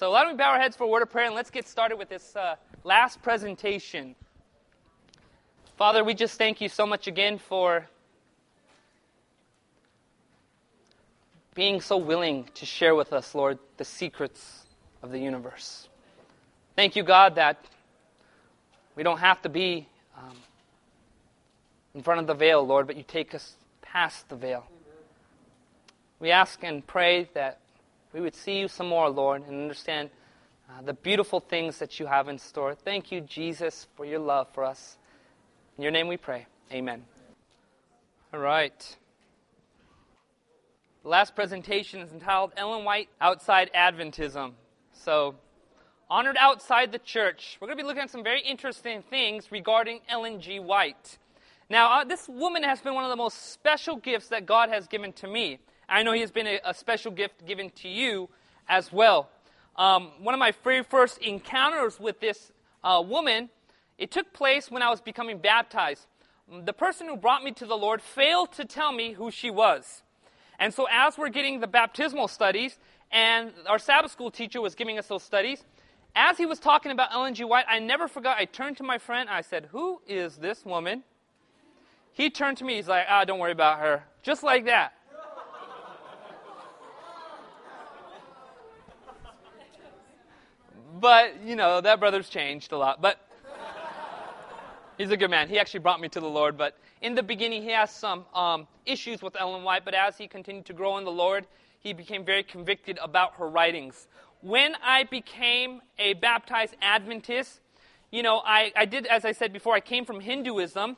So why don't we bow our heads for a word of prayer and let's get started with this uh, last presentation. Father, we just thank you so much again for being so willing to share with us, Lord, the secrets of the universe. Thank you, God, that we don't have to be um, in front of the veil, Lord, but you take us past the veil. We ask and pray that we would see you some more, Lord, and understand uh, the beautiful things that you have in store. Thank you, Jesus, for your love for us. In your name we pray. Amen. All right. The last presentation is entitled Ellen White Outside Adventism. So, honored outside the church. We're going to be looking at some very interesting things regarding Ellen G. White. Now, uh, this woman has been one of the most special gifts that God has given to me. I know He has been a, a special gift given to you as well. Um, one of my very first encounters with this uh, woman, it took place when I was becoming baptized. The person who brought me to the Lord failed to tell me who she was. And so, as we're getting the baptismal studies, and our Sabbath school teacher was giving us those studies, as he was talking about Ellen G. White, I never forgot. I turned to my friend. I said, Who is this woman? He turned to me. He's like, Ah, don't worry about her. Just like that. But, you know, that brother's changed a lot. But he's a good man. He actually brought me to the Lord. But in the beginning, he has some um, issues with Ellen White. But as he continued to grow in the Lord, he became very convicted about her writings. When I became a baptized Adventist, you know, I, I did, as I said before, I came from Hinduism.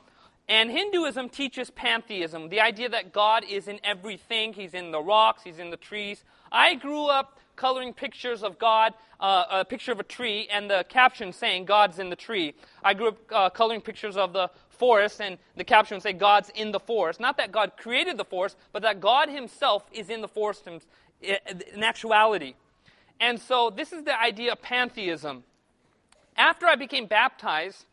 And Hinduism teaches pantheism, the idea that God is in everything. He's in the rocks, He's in the trees. I grew up coloring pictures of God, uh, a picture of a tree, and the caption saying, God's in the tree. I grew up uh, coloring pictures of the forest, and the caption would say, God's in the forest. Not that God created the forest, but that God Himself is in the forest in actuality. And so this is the idea of pantheism. After I became baptized,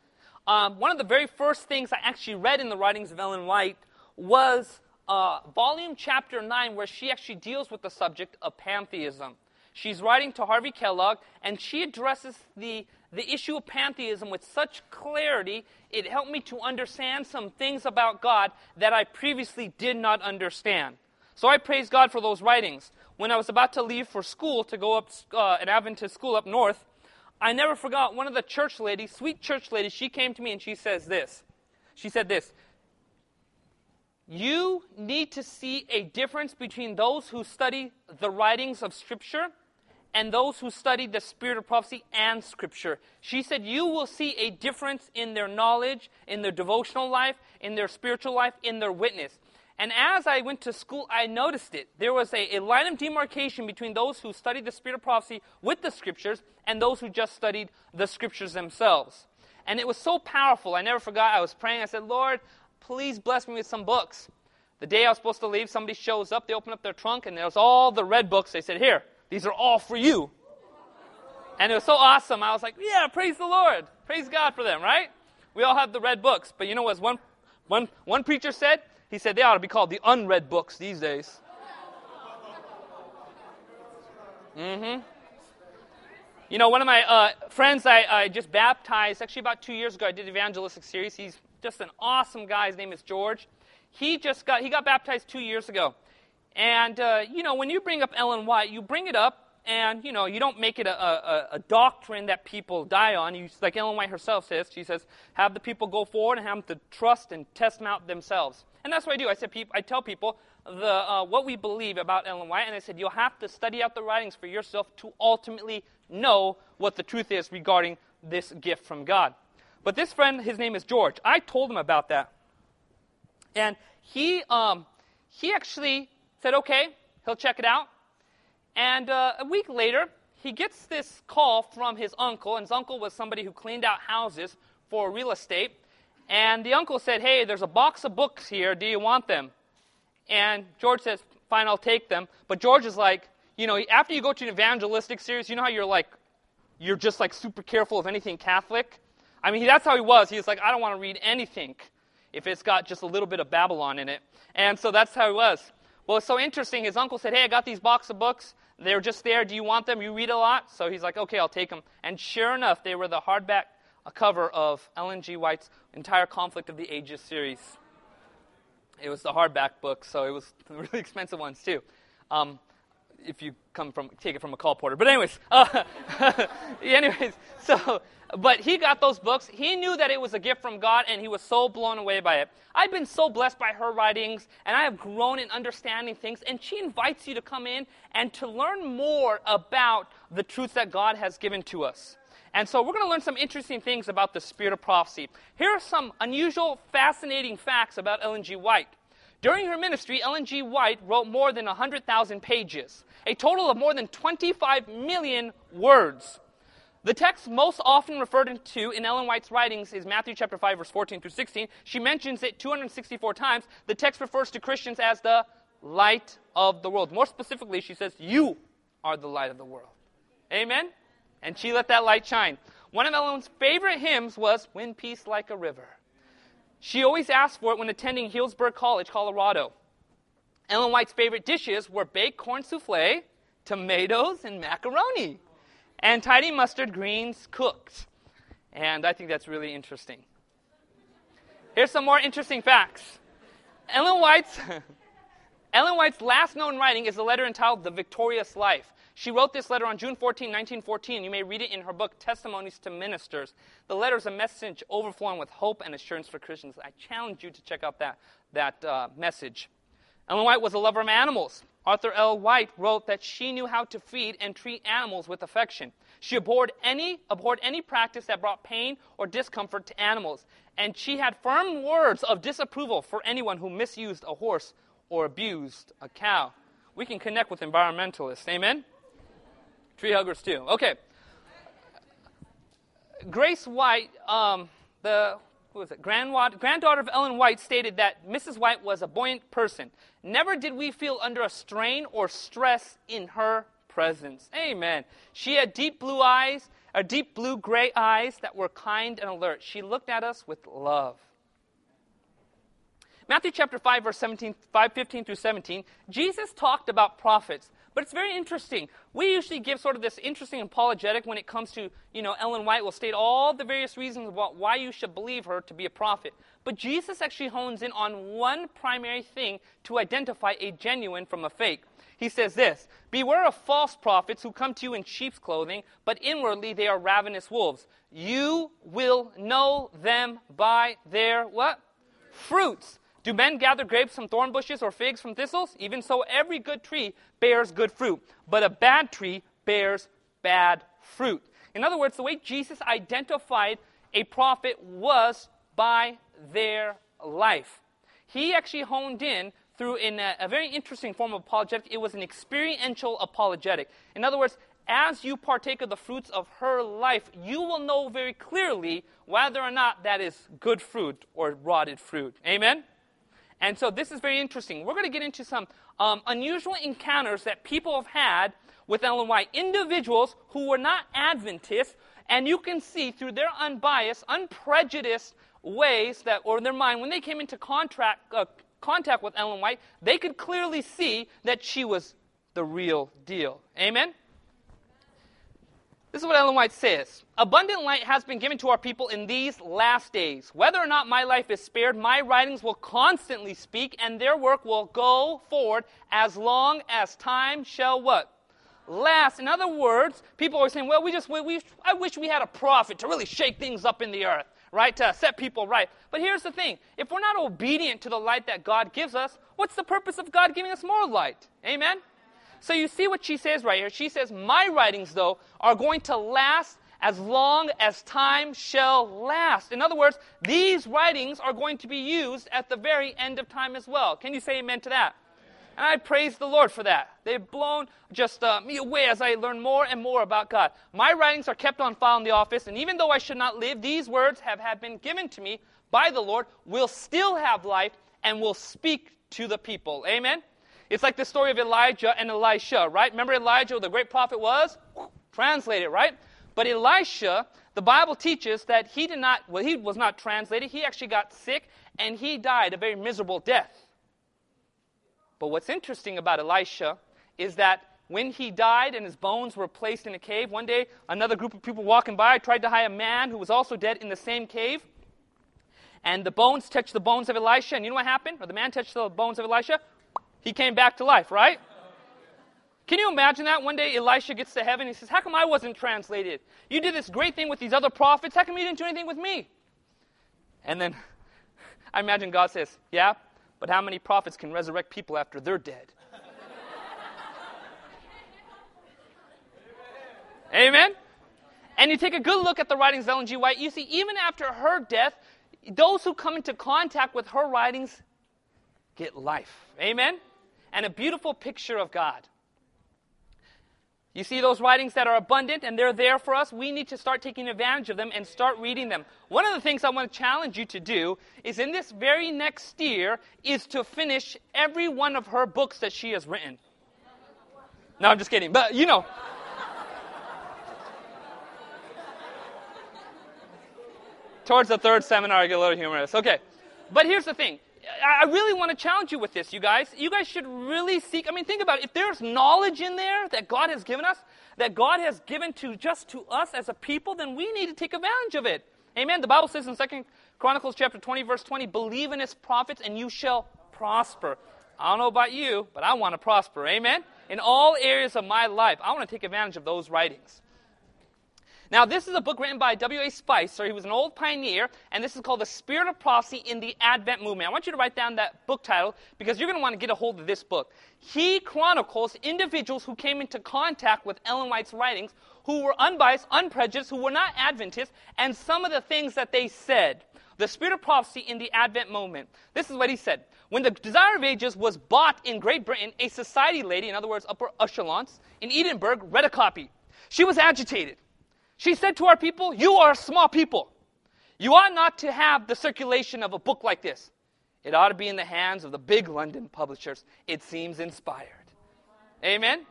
um, one of the very first things I actually read in the writings of Ellen White was uh, volume chapter 9, where she actually deals with the subject of pantheism. She's writing to Harvey Kellogg, and she addresses the, the issue of pantheism with such clarity, it helped me to understand some things about God that I previously did not understand. So I praise God for those writings. When I was about to leave for school to go up uh, an Adventist school up north, I never forgot one of the church ladies, sweet church ladies, she came to me and she says this. She said this You need to see a difference between those who study the writings of Scripture and those who studied the spirit of prophecy and Scripture. She said you will see a difference in their knowledge, in their devotional life, in their spiritual life, in their witness. And as I went to school, I noticed it. There was a, a, line of demarcation between those who studied the spirit of prophecy with the scriptures and those who just studied the scriptures themselves. And it was so powerful. I never forgot. I was praying. I said, Lord, please bless me with some books. The day I was supposed to leave, somebody shows up. They open up their trunk, and there's all the red books. They said, Here, these are all for you. And it was so awesome. I was like, Yeah, praise the Lord. Praise God for them, right? We all have the red books. But you know what one, one, one preacher said? He said they ought to be called the unread books these days. Mm-hmm. You know, one of my uh, friends I, I, just baptized, actually about two years ago, I did evangelistic series. He's just an awesome guy. His name is George. He just got, he got baptized two years ago. And, uh, you know, when you bring up Ellen White, you bring it up and you know you don't make it a, a, a, doctrine that people die on you like ellen white herself says she says have the people go forward and have them to trust and test them out themselves and that's what I do. I said, I tell people the, uh, what we believe about Ellen White, and I said, you'll have to study out the writings for yourself to ultimately know what the truth is regarding this gift from God. But this friend, his name is George. I told him about that. And he, um, he actually said, okay, he'll check it out. And uh, a week later, he gets this call from his uncle, and his uncle was somebody who cleaned out houses for real estate. And the uncle said, Hey, there's a box of books here. Do you want them? And George says, Fine, I'll take them. But George is like, you know, after you go to an evangelistic series, you know how you're like, you're just like super careful of anything Catholic? I mean, that's how he was. He's like, I don't want to read anything if it's got just a little bit of Babylon in it. And so that's how he was. Well, it's so interesting. His uncle said, Hey, I got these box of books. They're just there. Do you want them? You read a lot. So he's like, okay, I'll take them. And sure enough, they were the hardback cover of Ellen G. White's entire Conflict of the Ages series. It was the hardback book, so it was really expensive ones too. Um, if you come from take it from a colporteur. But anyways, uh, anyways, so but he got those books. He knew that it was a gift from God, and he was so blown away by it. I've been so blessed by her writings, and I have grown in understanding things. And she invites you to come in and to learn more about the truths that God has given to us. And so we're going to learn some interesting things about the spirit of prophecy. Here are some unusual, fascinating facts about Ellen G. White. During her ministry, Ellen G. White wrote more than 100,000 pages, a total of more than 25 million words. The text most often referred to in Ellen White's writings is Matthew chapter 5 verse 14 through 16. She mentions it 264 times. The text refers to Christians as the light of the world. More specifically, she says, "You are the light of the world." Amen. And she let that light shine. One of Ellen's favorite hymns was "When Peace Like a River." She always asked for it when attending Healdsburg College, Colorado. Ellen White's favorite dishes were baked corn souffle, tomatoes, and macaroni and tiny mustard greens cooked. And I think that's really interesting. Here's some more interesting facts. Ellen White's, Ellen White's last known writing is a letter entitled The Victorious Life. She wrote this letter on June 14, 1914. You may read it in her book, Testimonies to Ministers. The letter is a message overflowing with hope and assurance for Christians. I challenge you to check out that, that uh, message. Ellen White was a lover of animals. Arthur L. White wrote that she knew how to feed and treat animals with affection. She abhorred any, abhorred any practice that brought pain or discomfort to animals. And she had firm words of disapproval for anyone who misused a horse or abused a cow. We can connect with environmentalists. Amen? Tree huggers, too. Okay. Grace White, um, the who was it? granddaughter of Ellen White stated that Mrs. White was a buoyant person. Never did we feel under a strain or stress in her presence. Amen. She had deep blue eyes, or deep blue gray eyes that were kind and alert. She looked at us with love. Matthew chapter 5, verse 17, 5, 15 through 17, Jesus talked about prophets. But it's very interesting. We usually give sort of this interesting apologetic when it comes to, you know, Ellen White will state all the various reasons about why you should believe her to be a prophet. But Jesus actually hones in on one primary thing to identify a genuine from a fake. He says this Beware of false prophets who come to you in sheep's clothing, but inwardly they are ravenous wolves. You will know them by their what? Fruits. Do men gather grapes from thorn bushes or figs from thistles? Even so, every good tree bears good fruit, but a bad tree bears bad fruit. In other words, the way Jesus identified a prophet was by their life. He actually honed in through in a, a very interesting form of apologetic. It was an experiential apologetic. In other words, as you partake of the fruits of her life, you will know very clearly whether or not that is good fruit or rotted fruit. Amen? And so this is very interesting. We're going to get into some um, unusual encounters that people have had with Ellen White. Individuals who were not Adventists, and you can see through their unbiased, unprejudiced ways that, or their mind, when they came into contract, uh, contact with Ellen White, they could clearly see that she was the real deal. Amen? This is what Ellen White says Abundant light has been given to our people in these last days. Whether or not my life is spared, my writings will constantly speak, and their work will go forward as long as time shall what? Last. In other words, people are saying, well, we just, we, we, I wish we had a prophet to really shake things up in the earth, right? To set people right. But here's the thing if we're not obedient to the light that God gives us, what's the purpose of God giving us more light? Amen? So you see what she says right here. She says, My writings, though, are going to last as long as time shall last. In other words, these writings are going to be used at the very end of time as well. Can you say amen to that? And I praise the Lord for that. They've blown just uh, me away as I learn more and more about God. My writings are kept on file in the office, and even though I should not live, these words have, have been given to me by the Lord, will still have life and will speak to the people. Amen? It's like the story of Elijah and Elisha, right? Remember Elijah, the great prophet was? Translated, right? But Elisha, the Bible teaches that he did not, well, he was not translated. He actually got sick and he died a very miserable death. But what's interesting about Elisha is that when he died and his bones were placed in a cave, one day another group of people walking by tried to hide a man who was also dead in the same cave. And the bones touched the bones of Elisha. And you know what happened? Or the man touched the bones of Elisha? He came back to life, right? Can you imagine that? One day Elisha gets to heaven. He says, How come I wasn't translated? You did this great thing with these other prophets. How come you didn't do anything with me? And then I imagine God says, Yeah, but how many prophets can resurrect people after they're dead? Amen? And you take a good look at the writings of Ellen G. White, you see, even after her death, those who come into contact with her writings get life. Amen? And a beautiful picture of God. You see those writings that are abundant and they're there for us? We need to start taking advantage of them and start reading them. One of the things I want to challenge you to do is in this very next year is to finish every one of her books that she has written. No, I'm just kidding. But you know, towards the third seminar, I get a little humorous. Okay. But here's the thing. I really want to challenge you with this, you guys. You guys should really seek. I mean, think about it. If there's knowledge in there that God has given us, that God has given to just to us as a people, then we need to take advantage of it. Amen. The Bible says in Second Chronicles chapter 20, verse 20, believe in his prophets and you shall prosper. I don't know about you, but I want to prosper. Amen. In all areas of my life, I want to take advantage of those writings. Now, this is a book written by W.A. Spicer. He was an old pioneer, and this is called The Spirit of Prophecy in the Advent Movement. I want you to write down that book title because you're going to want to get a hold of this book. He chronicles individuals who came into contact with Ellen White's writings, who were unbiased, unprejudiced, who were not Adventists, and some of the things that they said. The Spirit of Prophecy in the Advent Movement. This is what he said. When the Desire of Ages was bought in Great Britain, a society lady, in other words, upper echelons, in Edinburgh, read a copy. She was agitated. She said to our people, You are small people. You ought not to have the circulation of a book like this. It ought to be in the hands of the big London publishers. It seems inspired. Amen? Amen.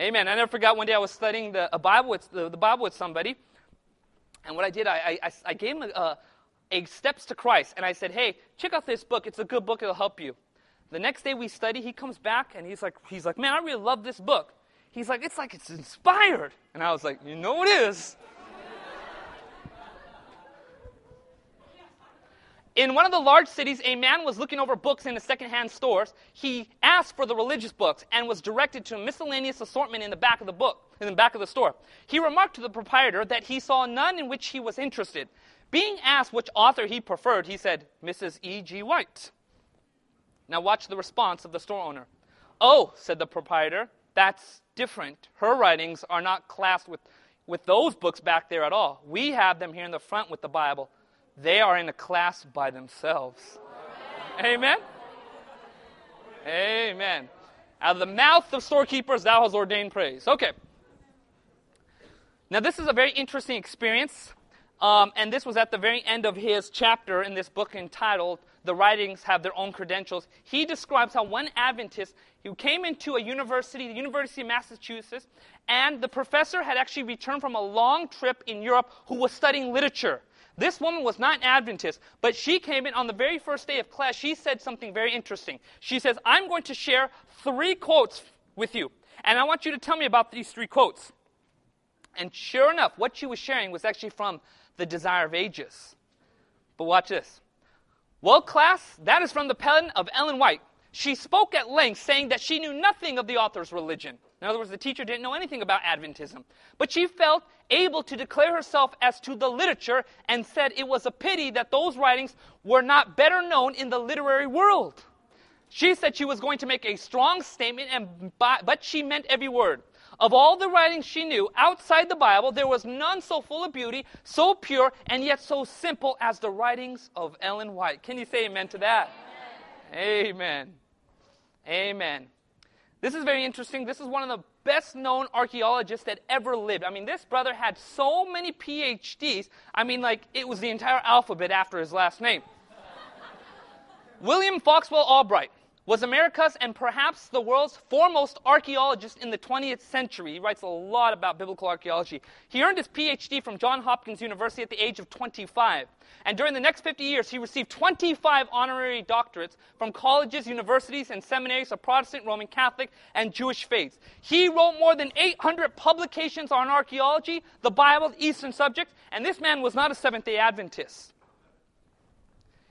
Amen. I never forgot one day I was studying the, a Bible with, the, the Bible with somebody. And what I did, I, I, I gave him a, a Steps to Christ. And I said, Hey, check out this book. It's a good book. It'll help you. The next day we study, he comes back and he's like, he's like, Man, I really love this book. He's like, it's like it's inspired. And I was like, you know it is. In one of the large cities, a man was looking over books in the secondhand stores. He asked for the religious books and was directed to a miscellaneous assortment in the back of the book, in the back of the store. He remarked to the proprietor that he saw none in which he was interested. Being asked which author he preferred, he said, Mrs. E. G. White. Now watch the response of the store owner. Oh, said the proprietor, that's different. Her writings are not classed with, with those books back there at all. We have them here in the front with the Bible. They are in a class by themselves. Amen? Amen. Out of the mouth of storekeepers, thou hast ordained praise. Okay. Now, this is a very interesting experience. Um, and this was at the very end of his chapter in this book entitled The Writings Have Their Own Credentials. He describes how one Adventist who came into a university, the University of Massachusetts, and the professor had actually returned from a long trip in Europe who was studying literature. This woman was not an Adventist, but she came in on the very first day of class. She said something very interesting. She says, I'm going to share three quotes with you, and I want you to tell me about these three quotes. And sure enough, what she was sharing was actually from the desire of ages. But watch this. Well, class, that is from the pen of Ellen White. She spoke at length, saying that she knew nothing of the author's religion. In other words, the teacher didn't know anything about Adventism. But she felt able to declare herself as to the literature and said it was a pity that those writings were not better known in the literary world. She said she was going to make a strong statement, and, but she meant every word. Of all the writings she knew outside the Bible, there was none so full of beauty, so pure, and yet so simple as the writings of Ellen White. Can you say amen to that? Amen. Amen. This is very interesting. This is one of the best known archaeologists that ever lived. I mean, this brother had so many PhDs. I mean, like, it was the entire alphabet after his last name. William Foxwell Albright was America's and perhaps the world's foremost archaeologist in the 20th century. He writes a lot about biblical archaeology. He earned his PhD from Johns Hopkins University at the age of 25. And during the next 50 years, he received 25 honorary doctorates from colleges, universities, and seminaries of Protestant, Roman Catholic, and Jewish faiths. He wrote more than 800 publications on archaeology, the Bible, Eastern subjects, and this man was not a Seventh day Adventist.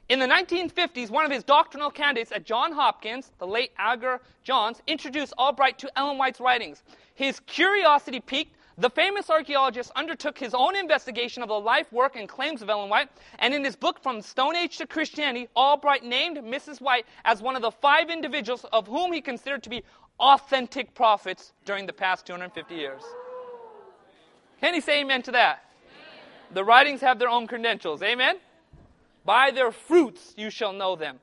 In the 1950s, one of his doctrinal candidates uh, at Johns Hopkins, the late Alger Johns, introduced Albright to Ellen White's writings. His curiosity piqued. The famous archaeologist undertook his own investigation of the life, work, and claims of Ellen White, and in his book From Stone Age to Christianity, Albright named Mrs. White as one of the five individuals of whom he considered to be authentic prophets during the past 250 years. Can he say amen to that? Amen. The writings have their own credentials. Amen? By their fruits you shall know them.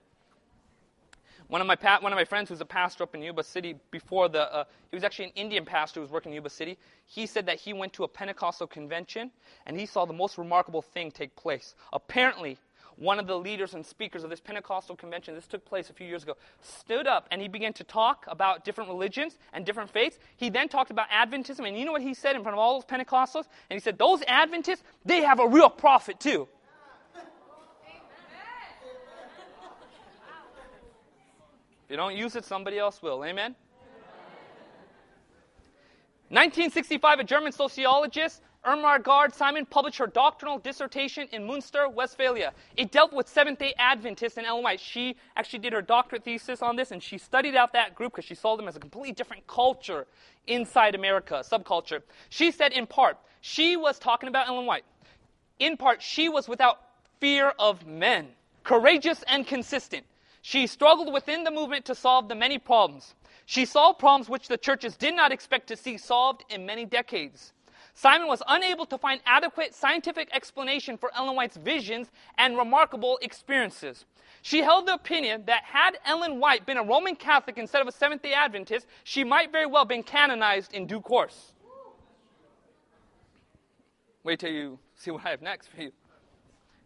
One of my pa- one of my friends who's a pastor up in Yuba City before the uh, he was actually an Indian pastor who was working in Yuba City. He said that he went to a Pentecostal convention and he saw the most remarkable thing take place. Apparently, one of the leaders and speakers of this Pentecostal convention, this took place a few years ago, stood up and he began to talk about different religions and different faiths. He then talked about Adventism, and you know what he said in front of all those Pentecostals? And he said, Those Adventists, they have a real prophet too. If you don't use it, somebody else will. Amen? 1965, a German sociologist, Irmgard Gard Simon, published her doctoral dissertation in Munster, Westphalia. It dealt with Seventh day Adventists and Ellen White. She actually did her doctorate thesis on this, and she studied out that group because she saw them as a completely different culture inside America, subculture. She said, in part, she was talking about Ellen White. In part, she was without fear of men, courageous and consistent. She struggled within the movement to solve the many problems. She solved problems which the churches did not expect to see solved in many decades. Simon was unable to find adequate scientific explanation for Ellen White's visions and remarkable experiences. She held the opinion that had Ellen White been a Roman Catholic instead of a Seventh day Adventist, she might very well have been canonized in due course. Wait till you see what I have next for you.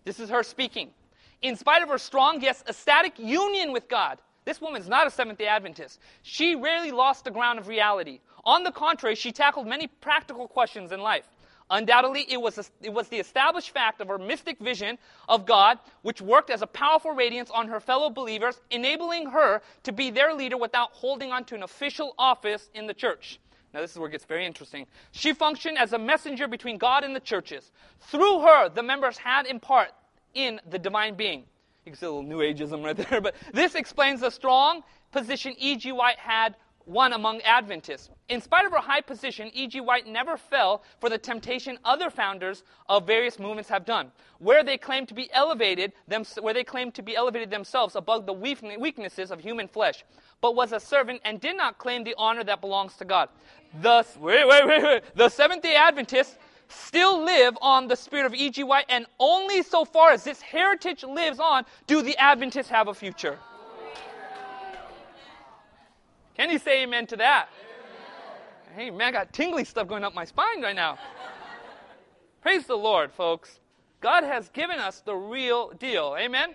This is her speaking in spite of her strong, yes, ecstatic union with God, this woman's not a Seventh day Adventist. She rarely lost the ground of reality. On the contrary, she tackled many practical questions in life. Undoubtedly, it was, a, it was the established fact of her mystic vision of God, which worked as a powerful radiance on her fellow believers, enabling her to be their leader without holding on to an official office in the church. Now, this is where it gets very interesting. She functioned as a messenger between God and the churches. Through her, the members had in part in the divine being. You can see a little New Ageism right there, but this explains the strong position E.G. White had won among Adventists. In spite of her high position, E.G. White never fell for the temptation other founders of various movements have done, where they claim to be elevated, them, where they claim to be elevated themselves above the weaknesses of human flesh, but was a servant and did not claim the honor that belongs to God. Thus, wait, wait, wait, wait. The Seventh Day Adventists still live on the spirit of E.G. White, and only so far as this heritage lives on do the Adventists have a future. Can you say amen to that? Hey, man, I got tingly stuff going up my spine right now. Praise the Lord, folks. God has given us the real deal. Amen?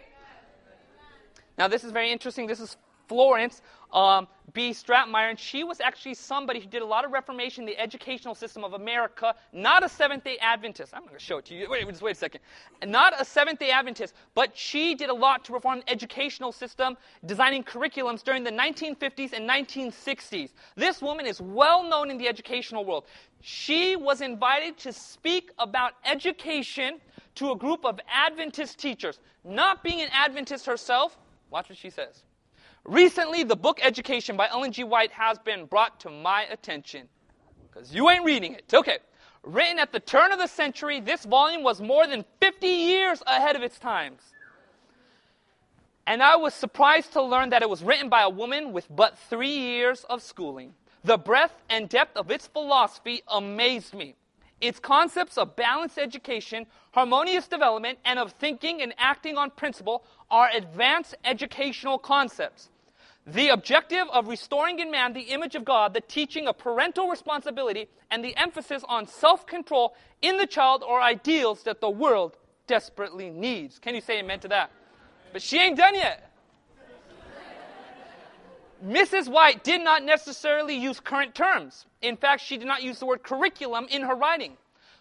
Now, this is very interesting. This is Florence um, B. Stratemeyer, and she was actually somebody who did a lot of reformation in the educational system of America, not a Seventh day Adventist. I'm going to show it to you. Wait, just wait a second. Not a Seventh day Adventist, but she did a lot to reform the educational system, designing curriculums during the 1950s and 1960s. This woman is well known in the educational world. She was invited to speak about education to a group of Adventist teachers. Not being an Adventist herself, watch what she says. Recently, the book Education by Ellen G. White has been brought to my attention. Because you ain't reading it. Okay. Written at the turn of the century, this volume was more than 50 years ahead of its times. And I was surprised to learn that it was written by a woman with but three years of schooling. The breadth and depth of its philosophy amazed me. Its concepts of balanced education, harmonious development, and of thinking and acting on principle are advanced educational concepts. The objective of restoring in man the image of God, the teaching of parental responsibility, and the emphasis on self control in the child are ideals that the world desperately needs. Can you say amen to that? But she ain't done yet. Mrs. White did not necessarily use current terms. In fact, she did not use the word curriculum in her writing.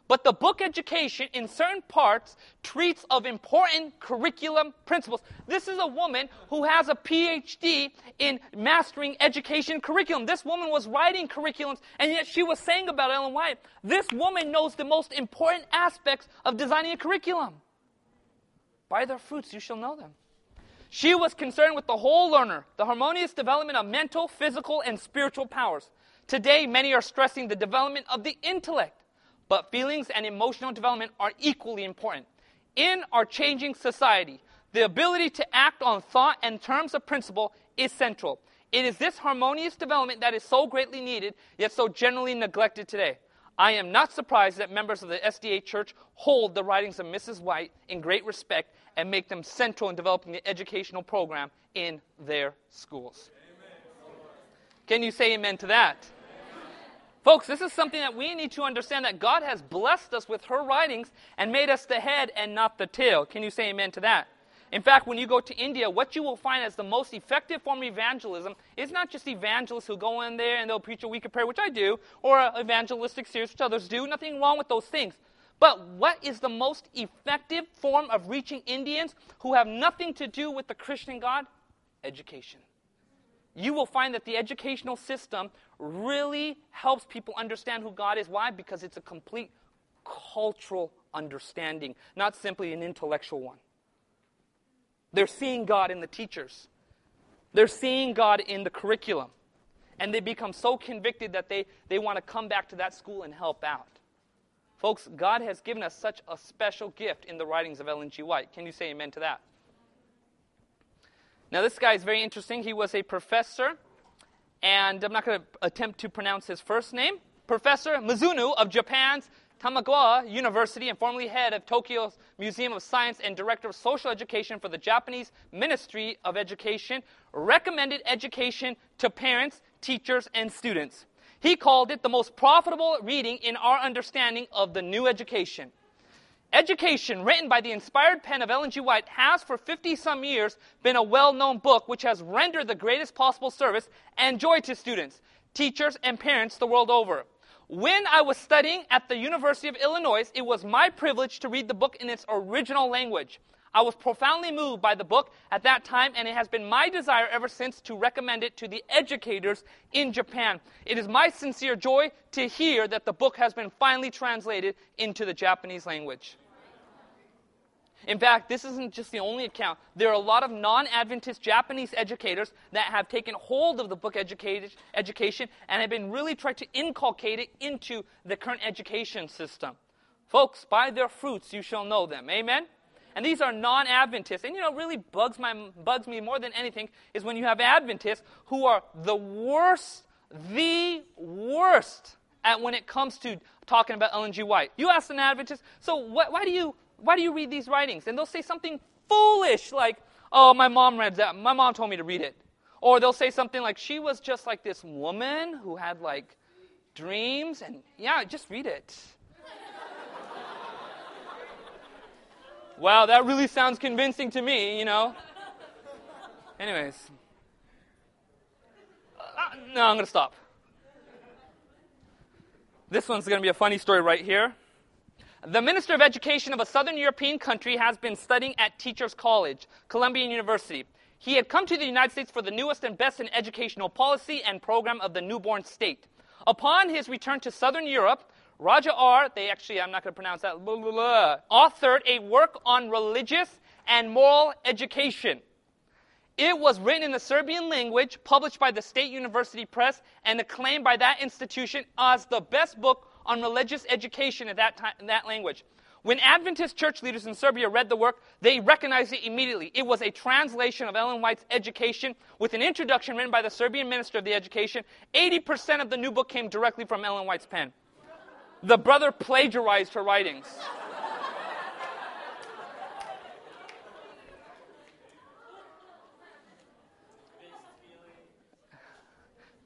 But the book education, in certain parts, treats of important curriculum principles. This is a woman who has a PhD in mastering education curriculum. This woman was writing curriculums, and yet she was saying about Ellen White, this woman knows the most important aspects of designing a curriculum. By their fruits you shall know them. She was concerned with the whole learner, the harmonious development of mental, physical, and spiritual powers. Today, many are stressing the development of the intellect but feelings and emotional development are equally important. In our changing society, the ability to act on thought and terms of principle is central. It is this harmonious development that is so greatly needed, yet so generally neglected today. I am not surprised that members of the SDA Church hold the writings of Mrs. White in great respect and make them central in developing the educational program in their schools. Amen. Can you say amen to that? Folks, this is something that we need to understand that God has blessed us with her writings and made us the head and not the tail. Can you say amen to that? In fact, when you go to India, what you will find as the most effective form of evangelism is not just evangelists who go in there and they'll preach a week of prayer, which I do, or an evangelistic series, which others do. Nothing wrong with those things. But what is the most effective form of reaching Indians who have nothing to do with the Christian God? Education you will find that the educational system really helps people understand who God is. Why? Because it's a complete cultural understanding, not simply an intellectual one. They're seeing God in the teachers, they're seeing God in the curriculum. And they become so convicted that they, they want to come back to that school and help out. Folks, God has given us such a special gift in the writings of Ellen G. White. Can you say amen to that? Now, this guy is very interesting. He was a professor, and I'm not going to attempt to pronounce his first name. Professor Mizuno of Japan's Tamagawa University and formerly head of Tokyo's Museum of Science and director of social education for the Japanese Ministry of Education, recommended education to parents, teachers, and students. He called it the most profitable reading in our understanding of the new education. Education, written by the inspired pen of Ellen G. White, has for 50 some years been a well known book which has rendered the greatest possible service and joy to students, teachers, and parents the world over. When I was studying at the University of Illinois, it was my privilege to read the book in its original language. I was profoundly moved by the book at that time, and it has been my desire ever since to recommend it to the educators in Japan. It is my sincere joy to hear that the book has been finally translated into the Japanese language. In fact, this isn't just the only account. There are a lot of non Adventist Japanese educators that have taken hold of the book education and have been really trying to inculcate it into the current education system. Folks, by their fruits you shall know them. Amen? And these are non Adventists. And you know, really bugs, my, bugs me more than anything is when you have Adventists who are the worst, the worst at when it comes to talking about Ellen G. White. You ask an Adventist, so wh- why do you why do you read these writings? And they'll say something foolish like, oh, my mom read that. My mom told me to read it. Or they'll say something like, she was just like this woman who had like dreams. And yeah, just read it. wow, that really sounds convincing to me, you know. Anyways. Uh, no, I'm going to stop. This one's going to be a funny story right here. The Minister of Education of a Southern European country has been studying at Teachers College, Columbia University. He had come to the United States for the newest and best in educational policy and program of the newborn state. Upon his return to Southern Europe, Raja R, they actually, I'm not going to pronounce that, blah, blah, blah, authored a work on religious and moral education. It was written in the Serbian language, published by the State University Press, and acclaimed by that institution as the best book on religious education in that, time, in that language. When Adventist church leaders in Serbia read the work, they recognized it immediately. It was a translation of Ellen White's Education with an introduction written by the Serbian minister of the education. 80% of the new book came directly from Ellen White's pen. The brother plagiarized her writings.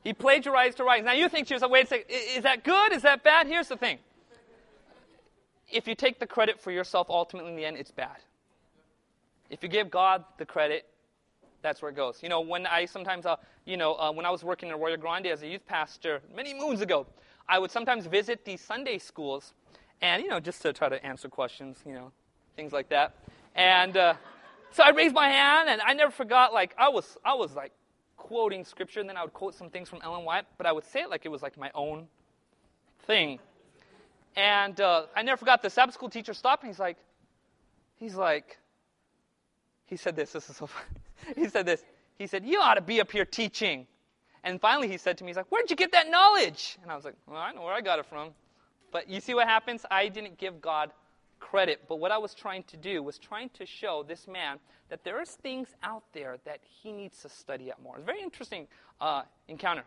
He plagiarized her writings. Now you think to yourself, wait a second, is that good? Is that bad? Here's the thing. If you take the credit for yourself, ultimately in the end, it's bad. If you give God the credit, that's where it goes. You know, when I sometimes, uh, you know, uh, when I was working in Arroyo Grande as a youth pastor many moons ago, I would sometimes visit these Sunday schools, and you know, just to try to answer questions, you know, things like that. And uh, so I raised my hand, and I never forgot. Like I was, I was like quoting scripture, and then I would quote some things from Ellen White, but I would say it like it was like my own thing. And uh, I never forgot the Sabbath school teacher stopped, and he's like, he's like, he said this. This is so funny. he said this. He said, You ought to be up here teaching. And finally, he said to me, He's like, Where'd you get that knowledge? And I was like, Well, I know where I got it from. But you see what happens? I didn't give God credit. But what I was trying to do was trying to show this man that there is things out there that he needs to study out more. It's a very interesting uh, encounter.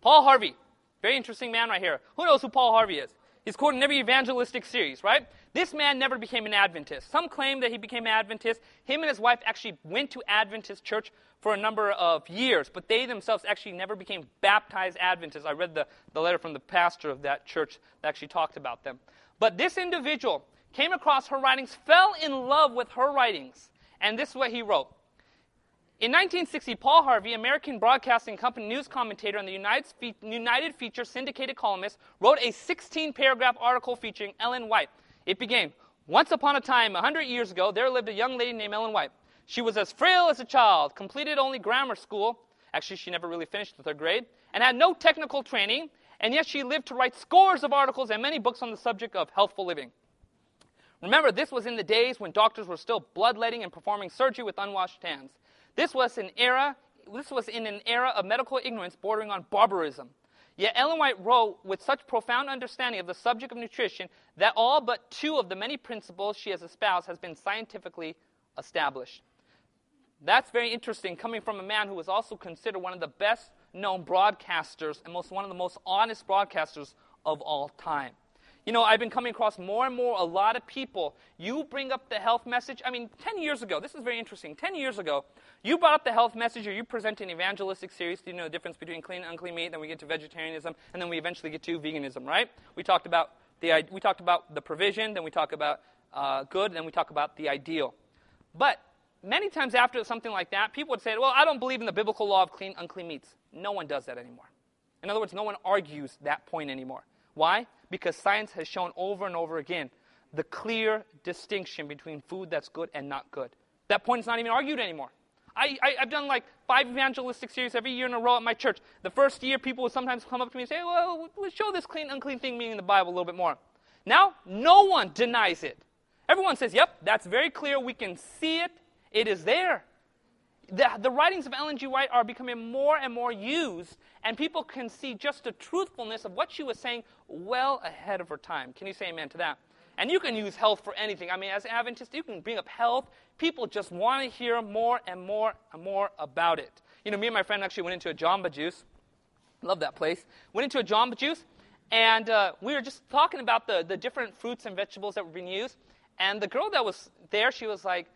Paul Harvey, very interesting man right here. Who knows who Paul Harvey is? He's quoted in every evangelistic series, right? This man never became an Adventist. Some claim that he became an Adventist. Him and his wife actually went to Adventist church for a number of years, but they themselves actually never became baptized Adventists. I read the, the letter from the pastor of that church that actually talked about them. But this individual came across her writings, fell in love with her writings, and this is what he wrote. In 1960, Paul Harvey, American Broadcasting Company news commentator and the United, Fe- United Feature syndicated columnist, wrote a 16 paragraph article featuring Ellen White. It began Once upon a time, 100 years ago, there lived a young lady named Ellen White. She was as frail as a child, completed only grammar school. Actually, she never really finished the third grade, and had no technical training, and yet she lived to write scores of articles and many books on the subject of healthful living. Remember, this was in the days when doctors were still bloodletting and performing surgery with unwashed hands. This was an era, this was in an era of medical ignorance bordering on barbarism. Yet Ellen White wrote with such profound understanding of the subject of nutrition that all but two of the many principles she has espoused has been scientifically established. That's very interesting coming from a man who was also considered one of the best known broadcasters and most one of the most honest broadcasters of all time. You know, I've been coming across more and more a lot of people. You bring up the health message. I mean, 10 years ago, this is very interesting. 10 years ago, you brought up the health message or you present an evangelistic series. Do you know the difference between clean and unclean meat? Then we get to vegetarianism, and then we eventually get to veganism, right? We talked about the, we talked about the provision, then we talk about uh, good, then we talk about the ideal. But many times after something like that, people would say, well, I don't believe in the biblical law of clean, unclean meats. No one does that anymore. In other words, no one argues that point anymore. Why? Because science has shown over and over again the clear distinction between food that's good and not good. That point is not even argued anymore. I, I, have done like five evangelistic series every year in a row at my church. The first year, people would sometimes come up to me and say, Well, let's show this clean, unclean thing meaning in the Bible a little bit more. Now, no one denies it. Everyone says, Yep, that's very clear. We can see it. It is there the, the writings of Ellen G. White are becoming more and more used, and people can see just the truthfulness of what she was saying well ahead of her time. Can you say amen to that? And you can use health for anything. I mean, as Adventist, you can bring up health. People just want to hear more and more and more about it. You know, me and my friend actually went into a Jamba Juice. Love that place. Went into a Jamba Juice, and uh, we were just talking about the, the different fruits and vegetables that were being used. And the girl that was there, she was like,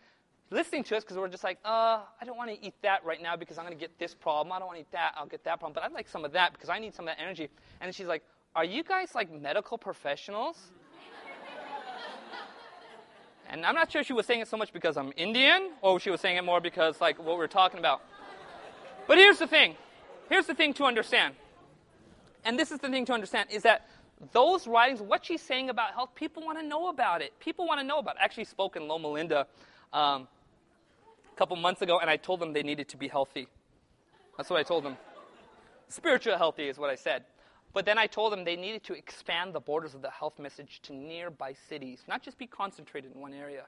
listening to us because we're just like, uh, I don't want to eat that right now because I'm going to get this problem. I don't want to eat that. I'll get that problem. But I'd like some of that because I need some of that energy. And she's like, Are you guys like medical professionals? and I'm not sure she was saying it so much because I'm Indian or she was saying it more because like what we're talking about. But here's the thing. Here's the thing to understand. And this is the thing to understand is that those writings, what she's saying about health, people want to know about it. People want to know about it. I actually spoke in Loma Linda um, a couple months ago, and I told them they needed to be healthy. That's what I told them. Spiritual healthy is what I said. But then I told them they needed to expand the borders of the health message to nearby cities, not just be concentrated in one area.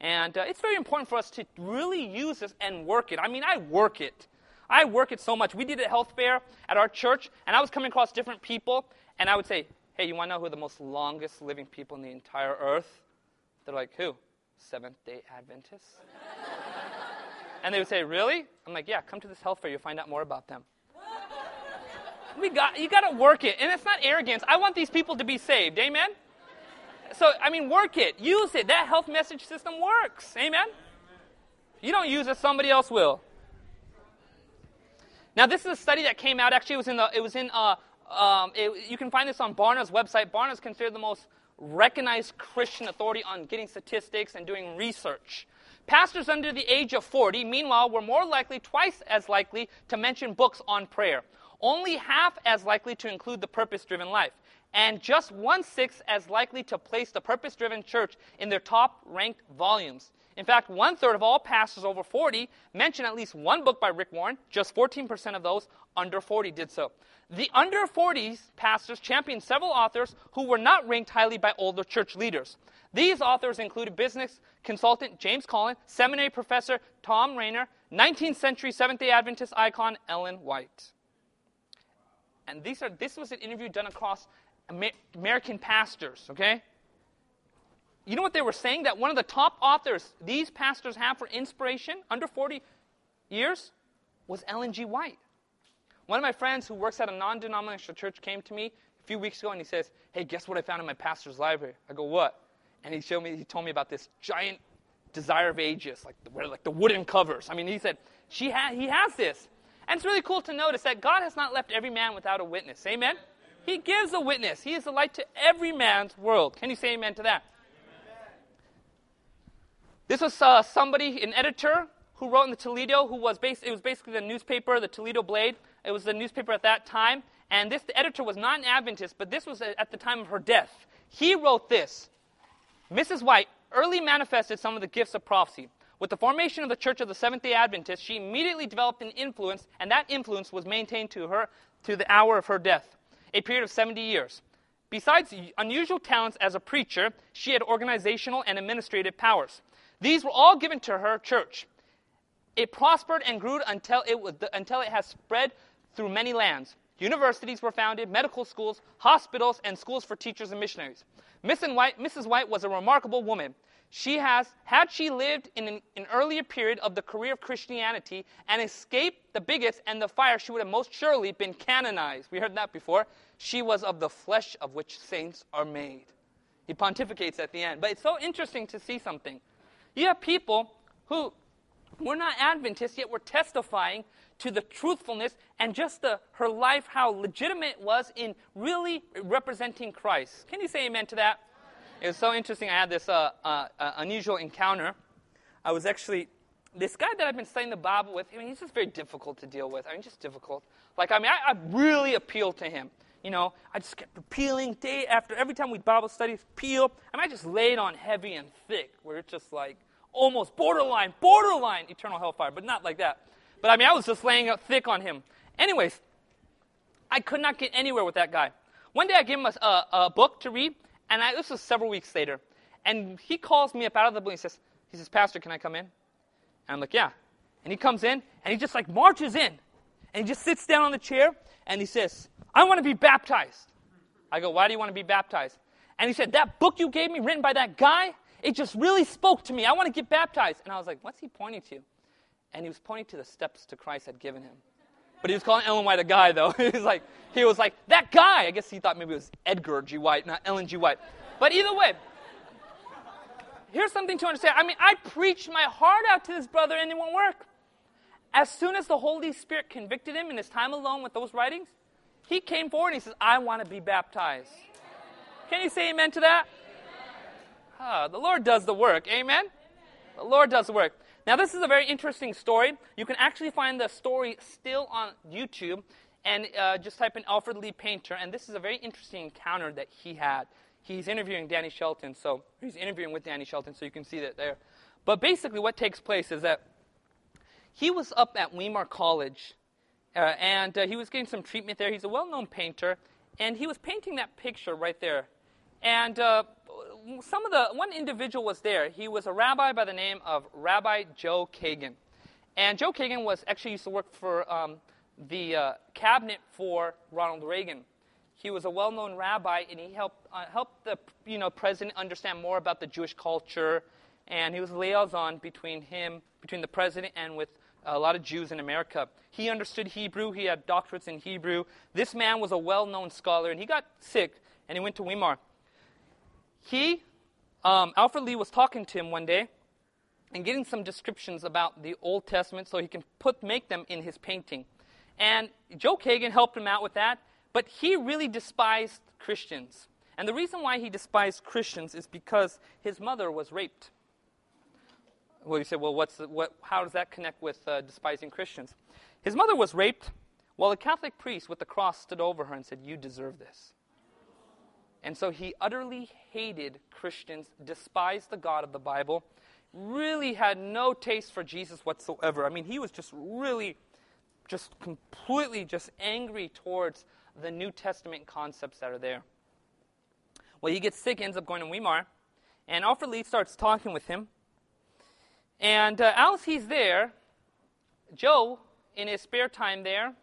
And uh, it's very important for us to really use this and work it. I mean, I work it. I work it so much. We did a health fair at our church, and I was coming across different people, and I would say, Hey, you want to know who the most longest living people in the entire earth? They're like, Who? Seventh day Adventists. And they would say, Really? I'm like, Yeah, come to this health fair. You'll find out more about them. we got, you got to work it. And it's not arrogance. I want these people to be saved. Amen? So, I mean, work it. Use it. That health message system works. Amen? You don't use it, somebody else will. Now, this is a study that came out. Actually, it was in the. It was in. Uh, um, it, you can find this on Barna's website. Barna is considered the most recognized Christian authority on getting statistics and doing research. Pastors under the age of 40, meanwhile, were more likely, twice as likely, to mention books on prayer, only half as likely to include the purpose driven life, and just one sixth as likely to place the purpose driven church in their top ranked volumes. In fact, one third of all pastors over 40 mention at least one book by Rick Warren. Just 14% of those under 40 did so. The under 40s pastors championed several authors who were not ranked highly by older church leaders. These authors included business consultant James Collins, seminary professor Tom Rainer, 19th century Seventh day Adventist icon Ellen White. And these are, this was an interview done across American pastors, okay? You know what they were saying? That one of the top authors these pastors have for inspiration under 40 years was Ellen G. White. One of my friends who works at a non denominational church came to me a few weeks ago and he says, Hey, guess what I found in my pastor's library? I go, What? And he showed me, he told me about this giant Desire of Ages, like the, like the wooden covers. I mean, he said, she ha- he has this. And it's really cool to notice that God has not left every man without a witness. Amen? He gives a witness. He is the light to every man's world. Can you say amen to that? This was uh, somebody, an editor, who wrote in the Toledo, who was based, it was basically the newspaper, the Toledo Blade. It was the newspaper at that time. And this the editor was not an Adventist, but this was at the time of her death. He wrote this Mrs. White early manifested some of the gifts of prophecy. With the formation of the Church of the Seventh day Adventists, she immediately developed an influence, and that influence was maintained to her to the hour of her death, a period of 70 years. Besides unusual talents as a preacher, she had organizational and administrative powers. These were all given to her church. It prospered and grew until it, was, until it has spread through many lands. Universities were founded, medical schools, hospitals, and schools for teachers and missionaries. Mrs. White, Mrs. White was a remarkable woman. She has, had she lived in an, an, earlier period of the career of Christianity and escaped the bigots and the fire, she would have most surely been canonized. We heard that before. She was of the flesh of which saints are made. He pontificates at the end. But it's so interesting to see something. You have people who were not Adventists, yet were testifying to the truthfulness and just the, her life, how legitimate it was in really representing Christ. Can you say amen to that? It was so interesting. I had this uh, uh, uh, unusual encounter. I was actually, this guy that I've been studying the Bible with, I mean, he's just very difficult to deal with. I mean, just difficult. Like, I mean, I, I really appealed to him. You know, I just kept peeling day after every time we Bible studies, peel. I I just laid on heavy and thick, where it's just like almost borderline, borderline eternal hellfire, but not like that. But I mean, I was just laying out thick on him. Anyways, I could not get anywhere with that guy. One day I gave him a, a, a book to read, and I, this was several weeks later. And he calls me up out of the blue. He says, he says, Pastor, can I come in? And I'm like, yeah. And he comes in, and he just like marches in. And he just sits down on the chair, and he says, I want to be baptized. I go, why do you want to be baptized? And he said, that book you gave me, written by that guy, it just really spoke to me. I want to get baptized. And I was like, what's he pointing to? And he was pointing to the steps to Christ had given him. But he was calling Ellen White a guy, though. he was like, he was like, that guy. I guess he thought maybe it was Edgar G. White, not Ellen G. White. But either way, here's something to understand. I mean, I preached my heart out to this brother and it won't work. As soon as the Holy Spirit convicted him in his time alone with those writings, he came forward and he says, I want to be baptized. Can you say amen to that? Ah, the Lord does the work. Amen? The Lord does the work. Now, this is a very interesting story. You can actually find the story still on YouTube and uh, just type in Alfred Lee Painter. And this is a very interesting encounter that he had. He's interviewing Danny Shelton, so he's interviewing with Danny Shelton, so you can see that there. But basically, what takes place is that he was up at Weimar College, uh, and uh, he was getting some treatment there. He's a well known painter, and he was painting that picture right there. And uh, some of the one individual was there. He was a rabbi by the name of Rabbi Joe Kagan, and Joe Kagan was actually used to work for um, the uh, cabinet for Ronald Reagan. He was a well-known rabbi, and he helped uh, helped the you know president understand more about the Jewish culture, and he was liaison between him, between the president, and with a lot of Jews in America. He understood Hebrew. He had doctorates in Hebrew. This man was a well-known scholar, and he got sick, and he went to Weimar. He, um, Alfred Lee was talking to him one day and getting some descriptions about the Old Testament so he can put, make them in his painting. And Joe Kagan helped him out with that, but he really despised Christians. And the reason why he despised Christians is because his mother was raped. Well, you say, well, what's the, what, how does that connect with uh, despising Christians? His mother was raped while a Catholic priest with the cross stood over her and said, You deserve this. And so he utterly hated Christians, despised the God of the Bible, really had no taste for Jesus whatsoever. I mean, he was just really, just completely just angry towards the New Testament concepts that are there. Well, he gets sick, ends up going to Weimar, and Alfred Lee starts talking with him. And uh, as he's there, Joe, in his spare time there,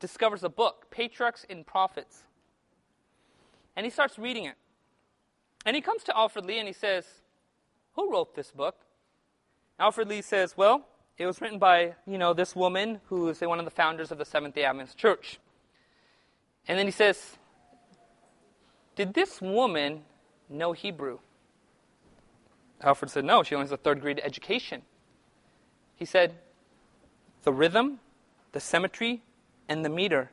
discovers a book, Patriarchs and Prophets. And he starts reading it. And he comes to Alfred Lee and he says, Who wrote this book? Alfred Lee says, Well, it was written by, you know, this woman who is one of the founders of the Seventh day Adventist Church. And then he says, Did this woman know Hebrew? Alfred said, No, she only has a third grade education. He said, The rhythm, the symmetry, and the meter,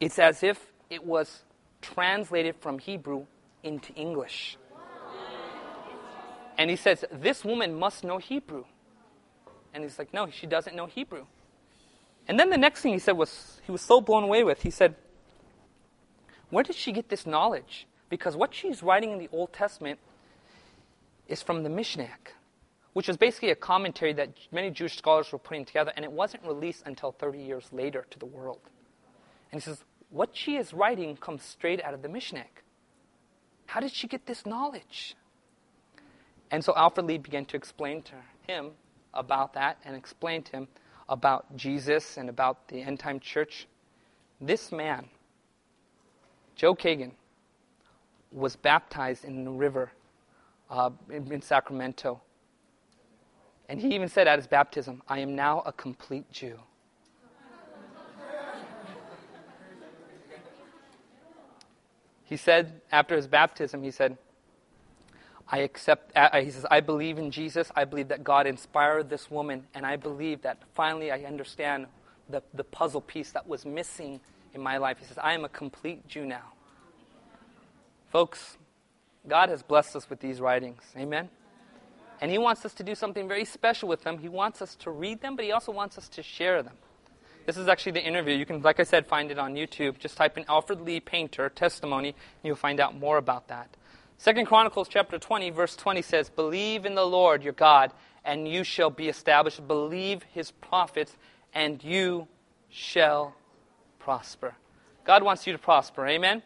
it's as if it was translated from Hebrew into English. And he says, This woman must know Hebrew. And he's like, No, she doesn't know Hebrew. And then the next thing he said was, he was so blown away with, he said, Where did she get this knowledge? Because what she's writing in the Old Testament is from the Mishnah, which was basically a commentary that many Jewish scholars were putting together, and it wasn't released until 30 years later to the world. And he says, What she is writing comes straight out of the Mishnah. How did she get this knowledge? And so Alfred Lee began to explain to him about that and explain to him about Jesus and about the end time church. This man, Joe Kagan, was baptized in the river uh, in, in Sacramento. And he even said at his baptism, I am now a complete Jew. he said after his baptism, he said, I accept, uh, he says, I believe in Jesus. I believe that God inspired this woman. And I believe that finally I understand the, the puzzle piece that was missing in my life. He says, I am a complete Jew now. Folks, God has blessed us with these writings. Amen? And He wants us to do something very special with them. He wants us to read them, but He also wants us to share them. This is actually the interview. You can, like I said, find it on YouTube. Just type in Alfred Lee Painter testimony, and you'll find out more about that. Second Chronicles chapter 20, verse 20 says, Believe in the Lord your God, and you shall be established. Believe his prophets, and you shall prosper. God wants you to prosper. Amen?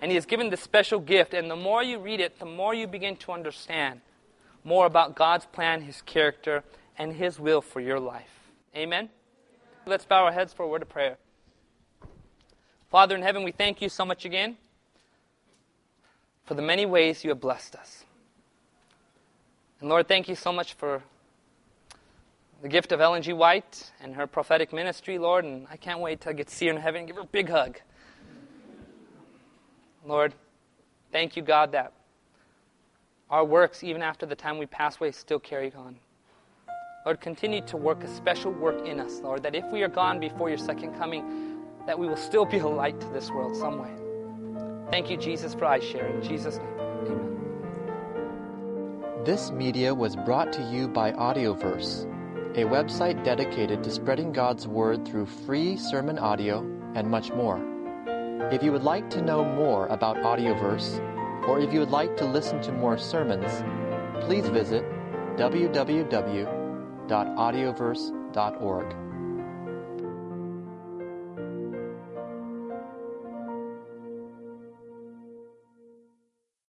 And He has given this special gift. And the more you read it, the more you begin to understand more about God's plan, His character, and His will for your life. Amen? Let's bow our heads for a word of prayer. Father in heaven, we thank you so much again for the many ways you have blessed us. And Lord, thank you so much for the gift of Ellen G. White and her prophetic ministry, Lord. And I can't wait to get to see her in heaven and give her a big hug. Lord, thank you, God, that our works, even after the time we pass away, still carry on. Lord, continue to work a special work in us, Lord, that if we are gone before your second coming, that we will still be a light to this world some way. Thank you, Jesus, for share In Jesus' name, amen. This media was brought to you by Audioverse, a website dedicated to spreading God's Word through free sermon audio and much more. If you would like to know more about Audioverse, or if you would like to listen to more sermons, please visit www.audioverse.org.